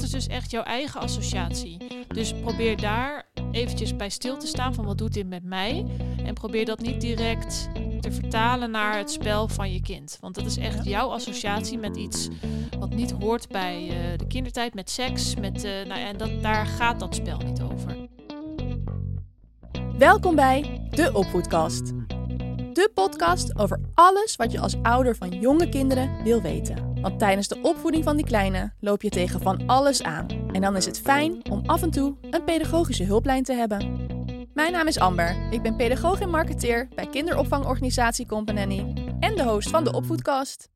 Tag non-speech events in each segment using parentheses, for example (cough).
dat is dus echt jouw eigen associatie. Dus probeer daar eventjes bij stil te staan van wat doet dit met mij. En probeer dat niet direct te vertalen naar het spel van je kind. Want dat is echt jouw associatie met iets wat niet hoort bij uh, de kindertijd, met seks. Met, uh, nou, en dat, daar gaat dat spel niet over. Welkom bij de Opvoedkast. De podcast over alles wat je als ouder van jonge kinderen wil weten. Want tijdens de opvoeding van die kleine loop je tegen van alles aan. En dan is het fijn om af en toe een pedagogische hulplijn te hebben. Mijn naam is Amber. Ik ben pedagoog en marketeer bij kinderopvangorganisatie Company en de host van de Opvoedkast.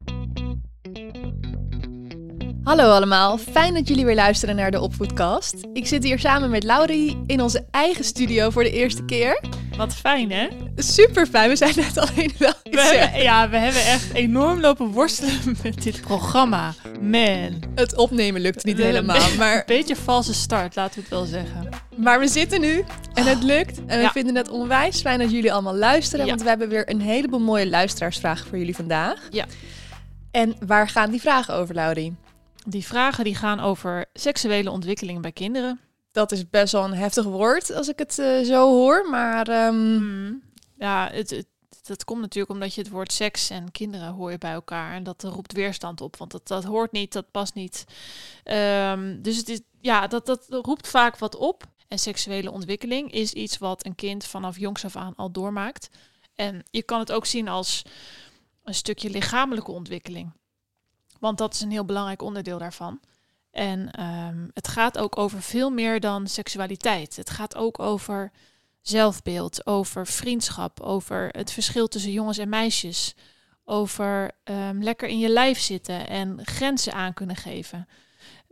Hallo allemaal, fijn dat jullie weer luisteren naar de Opvoedkast. Ik zit hier samen met Laurie in onze eigen studio voor de eerste keer. Wat fijn, hè? Super fijn. We zijn net alleen wel. ja, we hebben echt enorm lopen worstelen (laughs) met dit programma. Man. Het opnemen lukt niet helemaal. (laughs) Maar... Een beetje valse start, laten we het wel zeggen. Maar we zitten nu en het lukt. En we vinden het onwijs fijn dat jullie allemaal luisteren. Want we hebben weer een heleboel mooie luisteraarsvragen voor jullie vandaag. Ja. En waar gaan die vragen over, Laurie? Die vragen die gaan over seksuele ontwikkeling bij kinderen. Dat is best wel een heftig woord als ik het uh, zo hoor, maar... Um... Ja, het, het, dat komt natuurlijk omdat je het woord seks en kinderen hoor je bij elkaar. En dat roept weerstand op, want dat, dat hoort niet, dat past niet. Um, dus het is, ja, dat, dat roept vaak wat op. En seksuele ontwikkeling is iets wat een kind vanaf jongs af aan al doormaakt. En je kan het ook zien als een stukje lichamelijke ontwikkeling. Want dat is een heel belangrijk onderdeel daarvan. En um, het gaat ook over veel meer dan seksualiteit. Het gaat ook over zelfbeeld, over vriendschap, over het verschil tussen jongens en meisjes, over um, lekker in je lijf zitten en grenzen aan kunnen geven.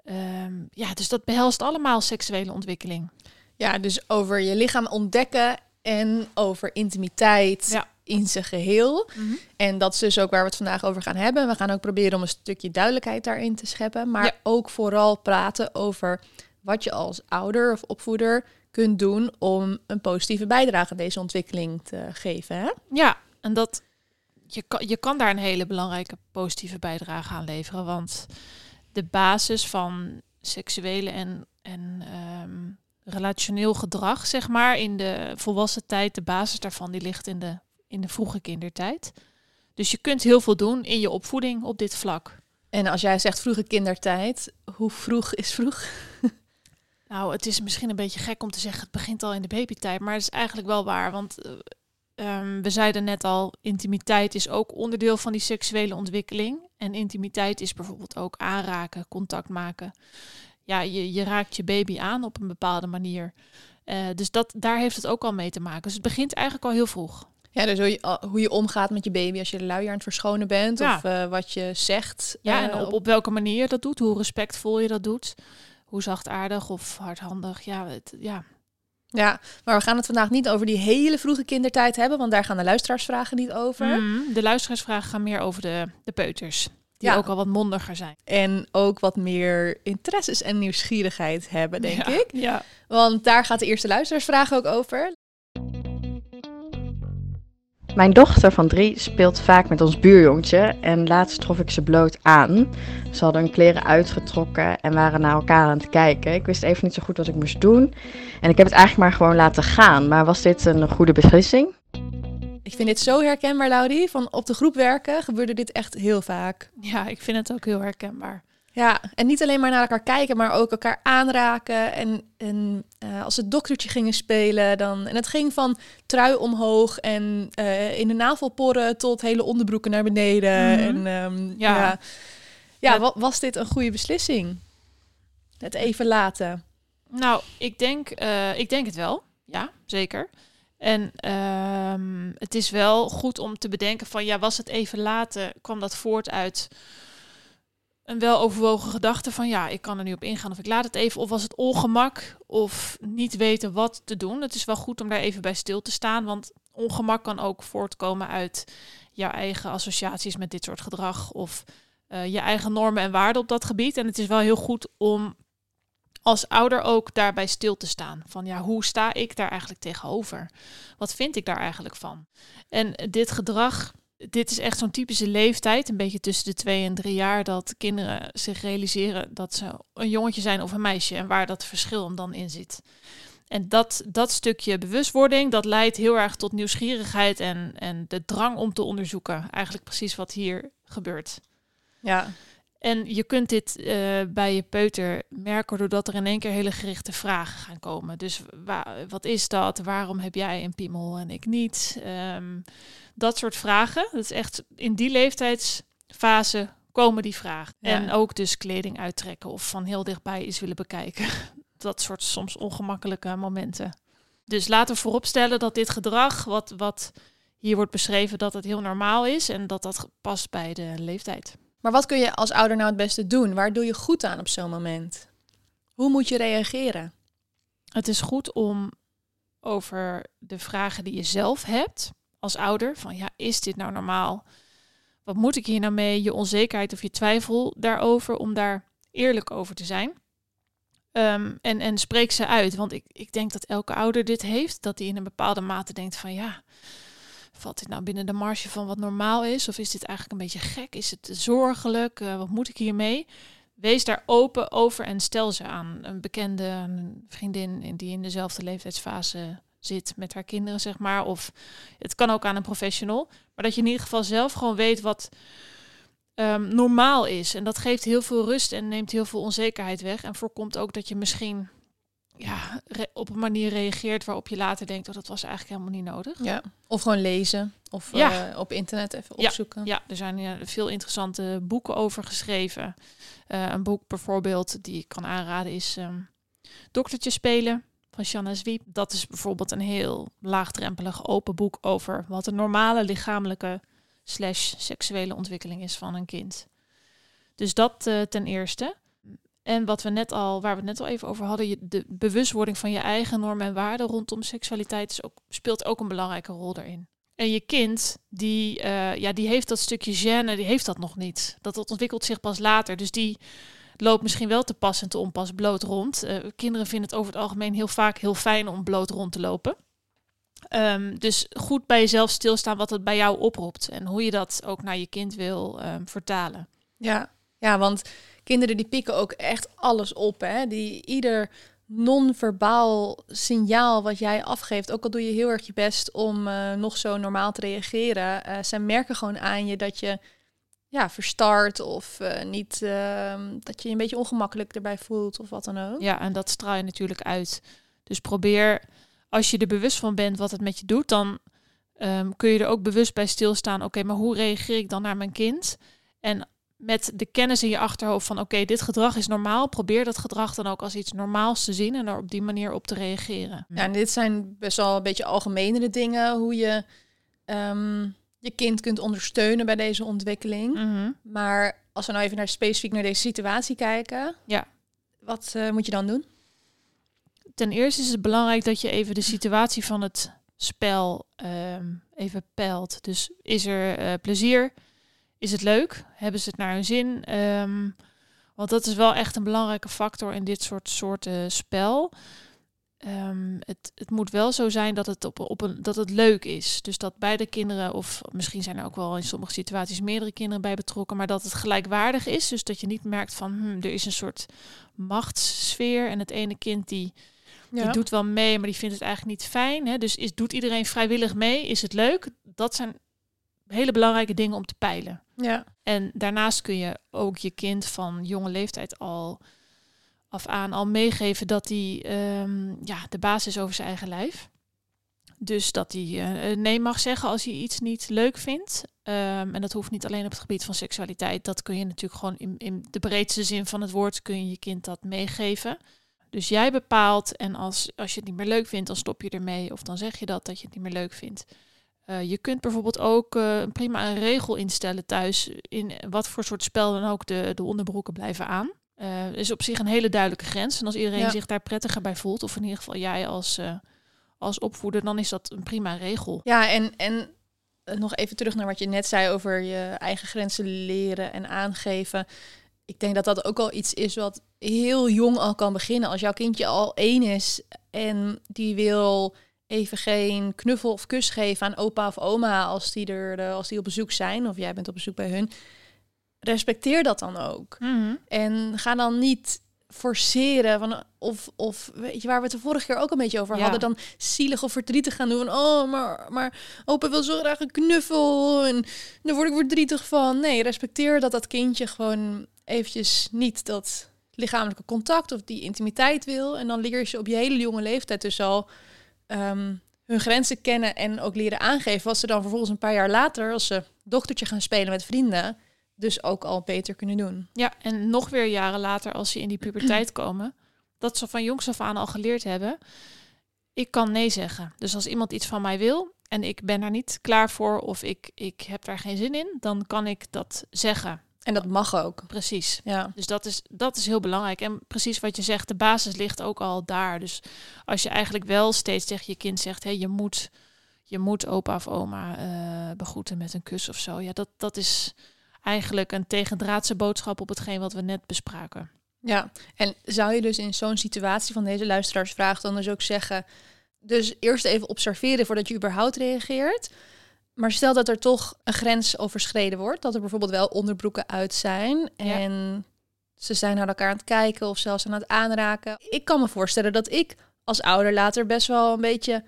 Um, ja, dus dat behelst allemaal seksuele ontwikkeling. Ja, dus over je lichaam ontdekken en over intimiteit. Ja in zijn geheel. Mhm. En dat is dus ook waar we het vandaag over gaan hebben. We gaan ook proberen om een stukje duidelijkheid daarin te scheppen. Maar ook vooral praten over wat je als ouder of opvoeder kunt doen om een positieve bijdrage aan deze ontwikkeling te geven. Hè? Ja, en dat je kan, je kan daar een hele belangrijke positieve bijdrage aan leveren. Want de basis van seksuele en, en um, relationeel gedrag, zeg maar, in de volwassen tijd, de basis daarvan, die ligt in de in de vroege kindertijd. Dus je kunt heel veel doen in je opvoeding op dit vlak. En als jij zegt vroege kindertijd, hoe vroeg is vroeg? (laughs) nou, het is misschien een beetje gek om te zeggen, het begint al in de babytijd, maar het is eigenlijk wel waar. Want uh, um, we zeiden net al, intimiteit is ook onderdeel van die seksuele ontwikkeling. En intimiteit is bijvoorbeeld ook aanraken, contact maken. Ja, je, je raakt je baby aan op een bepaalde manier. Uh, dus dat, daar heeft het ook al mee te maken. Dus het begint eigenlijk al heel vroeg. Ja, dus hoe je, hoe je omgaat met je baby als je de luier aan het verschonen bent. Of uh, wat je zegt. Ja, en eh, op, op welke manier je dat doet. Hoe respectvol je dat doet. Hoe zachtaardig of hardhandig. Ja, het, ja. Ja, maar we gaan het vandaag niet over die hele vroege kindertijd hebben. Want daar gaan de luisteraarsvragen niet over. Mm, de luisteraarsvragen gaan meer over de, de peuters. Die ja. ook al wat mondiger zijn. En ook wat meer interesses en nieuwsgierigheid hebben, denk ja, ik. Ja. Want daar gaat de eerste luisteraarsvraag ook over. Mijn dochter van drie speelt vaak met ons buurjongetje en laatst trof ik ze bloot aan. Ze hadden hun kleren uitgetrokken en waren naar elkaar aan het kijken. Ik wist even niet zo goed wat ik moest doen en ik heb het eigenlijk maar gewoon laten gaan. Maar was dit een goede beslissing? Ik vind dit zo herkenbaar, Laudie. Van op de groep werken gebeurde dit echt heel vaak. Ja, ik vind het ook heel herkenbaar. Ja, en niet alleen maar naar elkaar kijken, maar ook elkaar aanraken. En, en uh, als het doktertje gingen spelen, dan. En het ging van trui omhoog en uh, in de navel porren tot hele onderbroeken naar beneden. Mm -hmm. En um, ja, ja, was dit een goede beslissing? Het even laten. Nou, ik denk, uh, ik denk het wel. Ja, zeker. En um, het is wel goed om te bedenken van ja, was het even laten? Kwam dat voort uit een weloverwogen gedachte van ja, ik kan er nu op ingaan of ik laat het even. Of was het ongemak of niet weten wat te doen. Het is wel goed om daar even bij stil te staan, want ongemak kan ook voortkomen uit jouw eigen associaties met dit soort gedrag of uh, je eigen normen en waarden op dat gebied. En het is wel heel goed om als ouder ook daarbij stil te staan. Van ja, hoe sta ik daar eigenlijk tegenover? Wat vind ik daar eigenlijk van? En dit gedrag dit is echt zo'n typische leeftijd, een beetje tussen de twee en drie jaar, dat kinderen zich realiseren dat ze een jongetje zijn of een meisje en waar dat verschil dan in zit. En dat, dat stukje bewustwording, dat leidt heel erg tot nieuwsgierigheid en, en de drang om te onderzoeken. Eigenlijk precies wat hier gebeurt. Ja. En je kunt dit uh, bij je peuter merken doordat er in één keer hele gerichte vragen gaan komen. Dus wa wat is dat? Waarom heb jij een piemel en ik niet? Um, dat soort vragen. Dat is echt in die leeftijdsfase komen die vragen. Ja. En ook dus kleding uittrekken of van heel dichtbij iets willen bekijken. (laughs) Dat soort soms ongemakkelijke momenten. Dus laten we vooropstellen dat dit gedrag, wat, wat hier wordt beschreven, dat het heel normaal is en dat dat past bij de leeftijd. Maar wat kun je als ouder nou het beste doen? Waar doe je goed aan op zo'n moment? Hoe moet je reageren? Het is goed om over de vragen die je zelf hebt als ouder, van ja, is dit nou normaal? Wat moet ik hier nou mee? Je onzekerheid of je twijfel daarover, om daar eerlijk over te zijn. Um, en, en spreek ze uit, want ik, ik denk dat elke ouder dit heeft, dat hij in een bepaalde mate denkt van ja, valt dit nou binnen de marge van wat normaal is? Of is dit eigenlijk een beetje gek? Is het zorgelijk? Uh, wat moet ik hiermee? Wees daar open over en stel ze aan een bekende een vriendin die in dezelfde leeftijdsfase zit met haar kinderen, zeg maar. Of het kan ook aan een professional. Maar dat je in ieder geval zelf gewoon weet wat um, normaal is. En dat geeft heel veel rust en neemt heel veel onzekerheid weg. En voorkomt ook dat je misschien ja, op een manier reageert waarop je later denkt, oh, dat was eigenlijk helemaal niet nodig. Ja. Of gewoon lezen. Of Ja. eh, op internet even Ja, opzoeken. Ja, er zijn ja, veel interessante boeken over geschreven. Eh, een boek bijvoorbeeld die ik kan aanraden is ehm Doktertje spelen van Shanna Zwiep. Dat is bijvoorbeeld een heel laagdrempelig open boek over wat een normale lichamelijke slash seksuele ontwikkeling is van een kind. Dus dat eh, ten eerste. En wat we net al, waar we het net al even over hadden, de bewustwording van je eigen normen en waarden rondom seksualiteit speelt ook een belangrijke rol daarin. En je kind, die, eh, ja, die heeft dat stukje gêne, die heeft dat nog niet. Dat, dat ontwikkelt zich pas later. Dus die loopt misschien wel te pas en te onpas bloot rond. Eh, kinderen vinden het over het algemeen heel vaak heel fijn om bloot rond te lopen. Ehm, dus goed bij jezelf stilstaan wat het bij jou oproept. En hoe je dat ook naar je kind wil ehm, vertalen. Ja. ja, want kinderen die pikken ook echt alles op. Hè? Die ieder non-verbaal signaal wat jij afgeeft, ook al doe je heel erg je best om eh, nog zo normaal te reageren, eh zij merken gewoon aan je dat je ja, verstart of eh, niet ehm, dat je je een beetje ongemakkelijk erbij voelt of wat dan ook. Ja, en dat straal je natuurlijk uit. Dus probeer, als je er bewust van bent wat het met je doet, dan ehm, kun je er ook bewust bij stilstaan. Oké, maar hoe reageer ik dan naar mijn kind? En met de kennis in je achterhoofd van oké, dit gedrag is normaal. Probeer dat gedrag dan ook als iets normaals te zien en er op die manier op te reageren. Ja, en dit zijn best wel een beetje algemenere dingen, hoe je ehm, je kind kunt ondersteunen bij deze ontwikkeling. Mhm. Maar als we nou even naar specifiek naar deze situatie kijken, Ja. wat eh, moet je dan doen? Ten eerste is het belangrijk dat je even de situatie van het spel ehm, even peilt. Dus is er eh, plezier? Is het leuk? Hebben ze het naar hun zin? Ehm, want dat is wel echt een belangrijke factor in dit soort soorten spel. Ehm, het, het moet wel zo zijn dat het, op, op een, dat het leuk is. Dus dat beide kinderen, of misschien zijn er ook wel in sommige situaties meerdere kinderen bij betrokken, maar dat het gelijkwaardig is. Dus dat je niet merkt van hm, er is een soort machtssfeer en het ene kind die die doet wel mee, maar die vindt het eigenlijk niet fijn. Hè? Dus is, doet iedereen vrijwillig mee? Is het leuk? Dat zijn hele belangrijke dingen om te peilen. ja. En daarnaast kun je ook je kind van jonge leeftijd al af aan al meegeven dat hij ehm, ja, de baas is over zijn eigen lijf. Dus dat hij eh, nee mag zeggen als hij iets niet leuk vindt. Ehm, en dat hoeft niet alleen op het gebied van seksualiteit. Dat kun je natuurlijk gewoon in, in de breedste zin van het woord kun je je kind dat meegeven. Dus jij bepaalt en als, als je het niet meer leuk vindt, dan stop je ermee. Of dan zeg je dat, dat je het niet meer leuk vindt. Eh, je kunt bijvoorbeeld ook eh, prima een regel instellen thuis. In wat voor soort spel dan ook de, de onderbroeken blijven aan. Eh is op zich een hele duidelijke grens. En als iedereen Ja. zich daar prettiger bij voelt, of in ieder geval jij als, als opvoeder, dan is dat een prima regel. Ja, en, en nog even terug naar wat je net zei over je eigen grenzen leren en aangeven. Ik denk dat dat ook al iets is wat heel jong al kan beginnen. Als jouw kindje al één is en die wil even geen knuffel of kus geven aan opa of oma als die, er, eh, als die op bezoek zijn of jij bent op bezoek bij hun. Respecteer dat dan ook. Mhm. En ga dan niet forceren van of of weet je waar we het de vorige keer ook een beetje over Ja. hadden dan zielig of verdrietig gaan doen van oh maar maar opa wil zo graag een knuffel en daar word ik verdrietig van nee respecteer dat dat kindje gewoon eventjes niet dat lichamelijke contact of die intimiteit wil en dan leer je ze op je hele jonge leeftijd dus al ehm, hun grenzen kennen en ook leren aangeven wat ze dan vervolgens een paar jaar later als ze dochtertje gaan spelen met vrienden dus ook al beter kunnen doen. Ja, en nog weer jaren later, als ze in die puberteit (clears throat) komen, dat ze van jongs af aan al geleerd hebben, ik kan nee zeggen. Dus als iemand iets van mij wil en ik ben er niet klaar voor of ik, ik heb daar geen zin in, dan kan ik dat zeggen. En dat mag ook. Precies. Ja. Dus dat is, dat is heel belangrijk. En precies wat je zegt, de basis ligt ook al daar. Dus als je eigenlijk wel steeds tegen je kind zegt, hé, je moet, je moet opa of oma eh, begroeten met een kus of zo. Ja, dat, dat is eigenlijk een tegendraadse boodschap op hetgeen wat we net bespraken. Ja, en zou je dus in zo'n situatie van deze luisteraarsvraag dan dus ook zeggen... dus eerst even observeren voordat je überhaupt reageert... maar stel dat er toch een grens overschreden wordt... dat er bijvoorbeeld wel onderbroeken uit zijn... Ja. en ze zijn naar elkaar aan het kijken of zelfs aan het aanraken. Ik kan me voorstellen dat ik als ouder later best wel een beetje...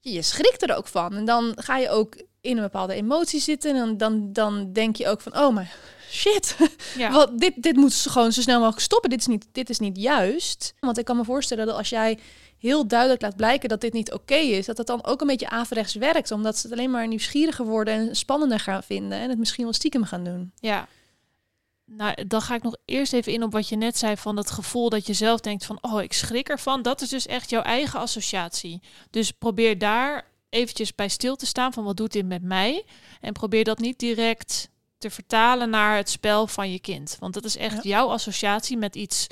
je schrikt er ook van. En dan ga je ook in een bepaalde emotie zitten... en dan, dan, dan denk je ook van, oh maar shit... (laughs) Ja, wat, dit, dit moet ze gewoon zo snel mogelijk stoppen. Dit is, niet, dit is niet juist. Want ik kan me voorstellen dat als jij heel duidelijk laat blijken dat dit niet oké is, dat het dan ook een beetje averechts werkt. Omdat ze het alleen maar nieuwsgieriger worden en spannender gaan vinden. En het misschien wel stiekem gaan doen. ja. Nou, dan ga ik nog eerst even in op wat je net zei van het gevoel dat je zelf denkt van, oh, ik schrik ervan. Dat is dus echt jouw eigen associatie. Dus probeer daar eventjes bij stil te staan van wat doet dit met mij? En probeer dat niet direct te vertalen naar het spel van je kind. Want dat is echt Ja. jouw associatie met iets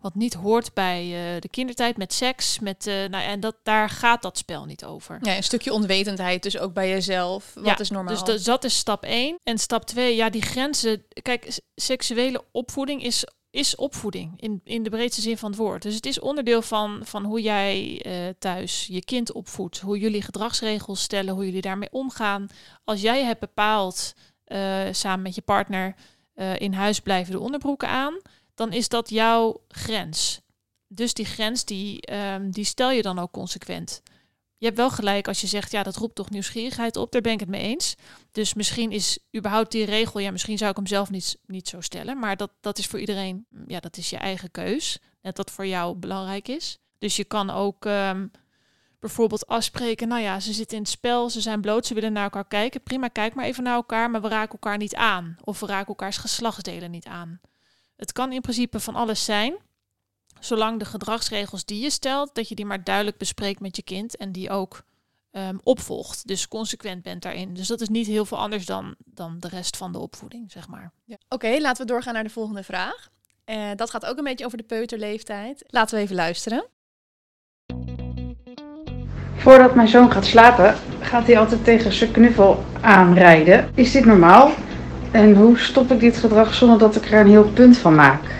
wat niet hoort bij eh, de kindertijd, met seks, met, eh, nou, en dat, daar gaat dat spel niet over. Ja, een stukje onwetendheid dus ook bij jezelf. Wat Ja, is normaal? Dus dat, dat is stap 1. En stap 2, ja, die grenzen. Kijk, seksuele opvoeding is, is opvoeding in, in de breedste zin van het woord. Dus het is onderdeel van, van hoe jij eh, thuis je kind opvoedt. Hoe jullie gedragsregels stellen, hoe jullie daarmee omgaan. Als jij hebt bepaald, samen met je partner, eh, in huis blijven de onderbroeken aan, dan is dat jouw grens. Dus die grens, die, ehm, die stel je dan ook consequent. Je hebt wel gelijk als je zegt, ja, dat roept toch nieuwsgierigheid op. Daar ben ik het mee eens. Dus misschien is überhaupt die regel, ja, misschien zou ik hem zelf niet, niet zo stellen. Maar dat, dat is voor iedereen, ja, dat is je eigen keus. Net dat voor jou belangrijk is. Dus je kan ook ehm, bijvoorbeeld afspreken, nou ja, ze zitten in het spel, ze zijn bloot, ze willen naar elkaar kijken. Prima, kijk maar even naar elkaar, maar we raken elkaar niet aan. Of we raken elkaars geslachtsdelen niet aan. Het kan in principe van alles zijn. Zolang de gedragsregels die je stelt, dat je die maar duidelijk bespreekt met je kind en die ook ehm, opvolgt. Dus consequent bent daarin. Dus dat is niet heel veel anders dan, dan de rest van de opvoeding, zeg maar. Ja. Oké, laten we doorgaan naar de volgende vraag. Eh, dat gaat ook een beetje over de peuterleeftijd. Laten we even luisteren. Voordat mijn zoon gaat slapen, gaat hij altijd tegen zijn knuffel aanrijden. Is dit normaal? En hoe stop ik dit gedrag zonder dat ik er een heel punt van maak?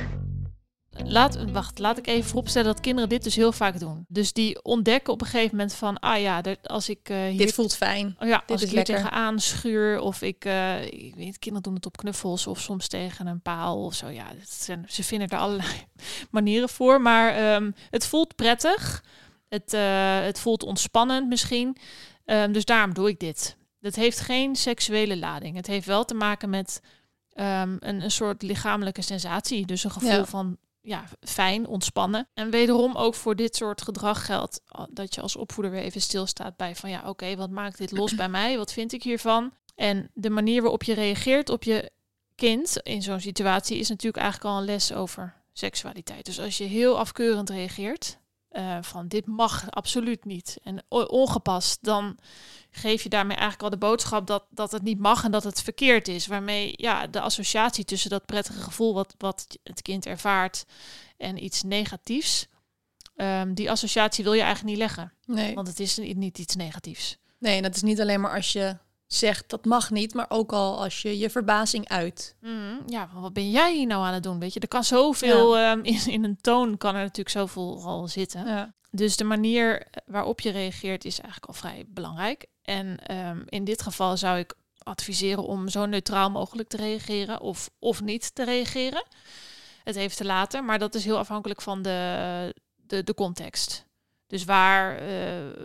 Laat, wacht, laat ik even vooropstellen dat kinderen dit dus heel vaak doen. Dus die ontdekken op een gegeven moment van, ah ja, als ik eh, hier Dit voelt fijn. Oh ja, Dit als is ik hier lekker. tegenaan schuur of ik, eh, ik weet, kinderen doen het op knuffels of soms tegen een paal of zo. Ja, zijn, ze vinden er allerlei (laughs) manieren voor, maar ehm, het voelt prettig. Het, eh, het voelt ontspannend misschien. Ehm, dus daarom doe ik dit. Het heeft geen seksuele lading. Het heeft wel te maken met ehm, een, een soort lichamelijke sensatie. Dus een gevoel Ja. van ja, fijn, ontspannen. En wederom ook voor dit soort gedrag geldt dat je als opvoeder weer even stilstaat bij van ja, oké, wat maakt dit los bij mij? Wat vind ik hiervan? En de manier waarop je reageert op je kind in zo'n situatie is natuurlijk eigenlijk al een les over seksualiteit. Dus als je heel afkeurend reageert, eh, van dit mag absoluut niet en ongepast, dan geef je daarmee eigenlijk al de boodschap dat, dat het niet mag en dat het verkeerd is. Waarmee ja, de associatie tussen dat prettige gevoel wat, wat het kind ervaart en iets negatiefs, ehm, die associatie wil je eigenlijk niet leggen. Nee. Want het is niet, iets negatiefs. nee, dat is niet alleen maar als je zegt dat mag niet, maar ook al als je je verbazing uit. Mhm, ja, wat ben jij hier nou aan het doen? Weet je, er kan zoveel ehm, in, in een toon kan er natuurlijk zoveel al zitten. Ja. Dus de manier waarop je reageert is eigenlijk al vrij belangrijk. En ehm, in dit geval zou ik adviseren om zo neutraal mogelijk te reageren of, of niet te reageren. Het even te laten, maar dat is heel afhankelijk van de, de, de context. Dus waar, eh,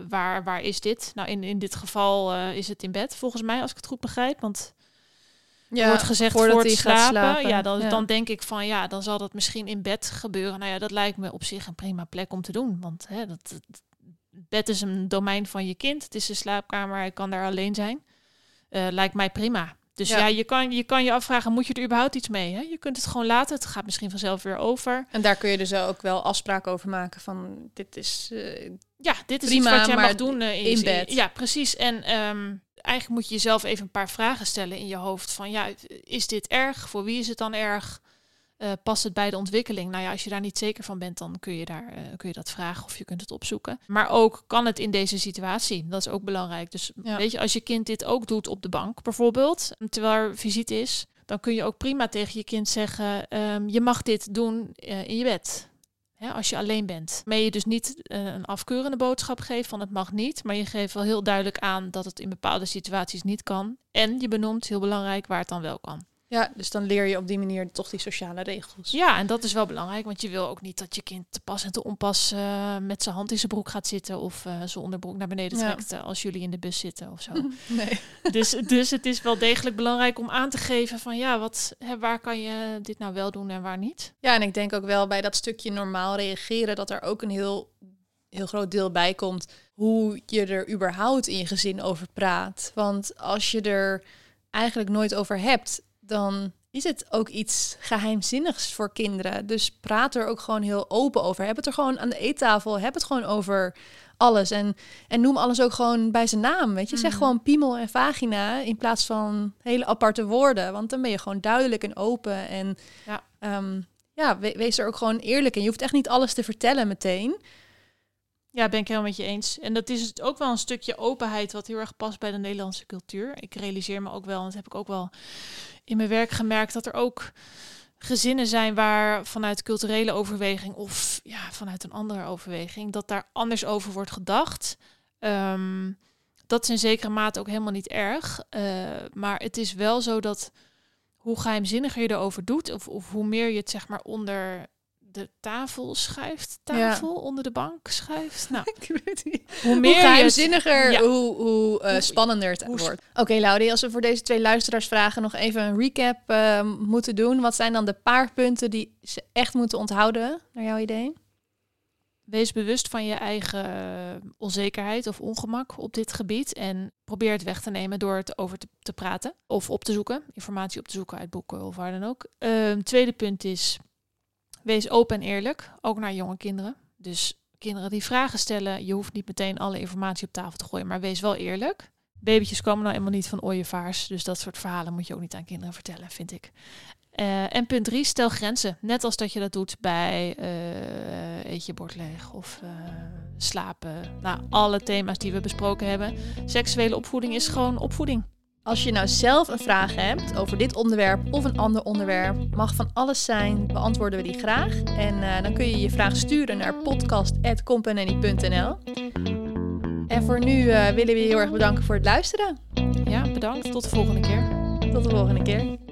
waar, waar is dit? Nou, in, in dit geval eh, is het in bed, volgens mij, als ik het goed begrijp. Want er wordt gezegd voor het slapen. slapen. Ja, dan, Ja. dan denk ik van ja, dan zal dat misschien in bed gebeuren. Nou ja, dat lijkt me op zich een prima plek om te doen. Want hè, dat, bed is een domein van je kind. Het is een slaapkamer, hij kan daar alleen zijn. Eh, lijkt mij prima. Dus Ja. ja, je, kan, je kan je afvragen, moet je er überhaupt iets mee? Hè? Je kunt het gewoon laten. Het gaat misschien vanzelf weer over. En daar kun je dus ook wel afspraken over maken van dit is eh, Ja, dit is Prima, iets wat jij mag doen eh, in bed. Ja, precies. En ehm, eigenlijk moet je jezelf even een paar vragen stellen in je hoofd. Van ja, is dit erg? Voor wie is het dan erg? Eh, past het bij de ontwikkeling? Nou ja, als je daar niet zeker van bent, dan kun je, daar, eh, kun je dat vragen of je kunt het opzoeken. Maar ook, kan het in deze situatie? Dat is ook belangrijk. Dus Ja. weet je, als je kind dit ook doet op de bank bijvoorbeeld, terwijl er visite is, dan kun je ook prima tegen je kind zeggen, ehm, je mag dit doen eh, in je bed. Hè, als je alleen bent. Waarmee je dus niet een afkeurende boodschap geeft van het mag niet. Maar je geeft wel heel duidelijk aan dat het in bepaalde situaties niet kan. En je benoemt, heel belangrijk, waar het dan wel kan. Ja, dus dan leer je op die manier toch die sociale regels. Ja, en dat is wel belangrijk. Want je wil ook niet dat je kind te pas en te onpas eh, met zijn hand in zijn broek gaat zitten. Of eh, zijn onderbroek naar beneden trekt eh, als jullie in de bus zitten of zo. (laughs) Nee. dus, dus het is wel degelijk belangrijk om aan te geven van ja, wat, hè, waar kan je dit nou wel doen en waar niet. Ja, en ik denk ook wel bij dat stukje normaal reageren dat er ook een heel, heel groot deel bij komt hoe je er überhaupt in je gezin over praat. Want als je er eigenlijk nooit over hebt, dan is het ook iets geheimzinnigs voor kinderen. Dus praat er ook gewoon heel open over. Heb het er gewoon aan de eettafel. Heb het gewoon over alles. En, en noem alles ook gewoon bij zijn naam. Weet je, zeg Mhm. gewoon piemel en vagina in plaats van hele aparte woorden. Want dan ben je gewoon duidelijk en open. En Ja. Ehm, ja, we- wees er ook gewoon eerlijk in. Je hoeft echt niet alles te vertellen meteen. Ja, ben ik helemaal met je eens. En dat is het ook wel een stukje openheid wat heel erg past bij de Nederlandse cultuur. Ik realiseer me ook wel, en dat heb ik ook wel in mijn werk gemerkt, dat er ook gezinnen zijn waar vanuit culturele overweging of ja, vanuit een andere overweging, dat daar anders over wordt gedacht. Ehm, dat is in zekere mate ook helemaal niet erg. Eh, maar het is wel zo dat hoe geheimzinniger je erover doet, of, of hoe meer je het zeg maar onder de tafel schuift, tafel onder de bank schuift. Nou, (laughs) Ik weet niet. hoe Hoe meer geheimzinniger, Ja. hoe, hoe eh, spannender het hoe- wordt. Oké, Laudie, als we voor deze twee luisteraarsvragen nog even een recap eh, moeten doen. Wat zijn dan de paar punten die ze echt moeten onthouden, naar jouw idee? Wees bewust van je eigen onzekerheid of ongemak op dit gebied. En probeer het weg te nemen door het over te, te praten. Of op te zoeken. Informatie op te zoeken uit boeken of waar dan ook. Ehm, tweede punt is, wees open en eerlijk. Ook naar jonge kinderen. Dus kinderen die vragen stellen, je hoeft niet meteen alle informatie op tafel te gooien. Maar wees wel eerlijk. Babytjes komen nou eenmaal niet van ooievaars. Dus dat soort verhalen moet je ook niet aan kinderen vertellen, vind ik. Eh, en punt drie, stel grenzen. Net als dat je dat doet bij eh, eet je bord leeg of eh, slapen. Nou, alle thema's die we besproken hebben. Seksuele opvoeding is gewoon opvoeding. Als je nou zelf een vraag hebt over dit onderwerp of een ander onderwerp, mag van alles zijn, beantwoorden we die graag. En eh, dan kun je je vraag sturen naar podcast.companany.nl. En voor nu eh, willen we je heel erg bedanken voor het luisteren. Ja, bedankt. Tot de volgende keer. Tot de volgende keer.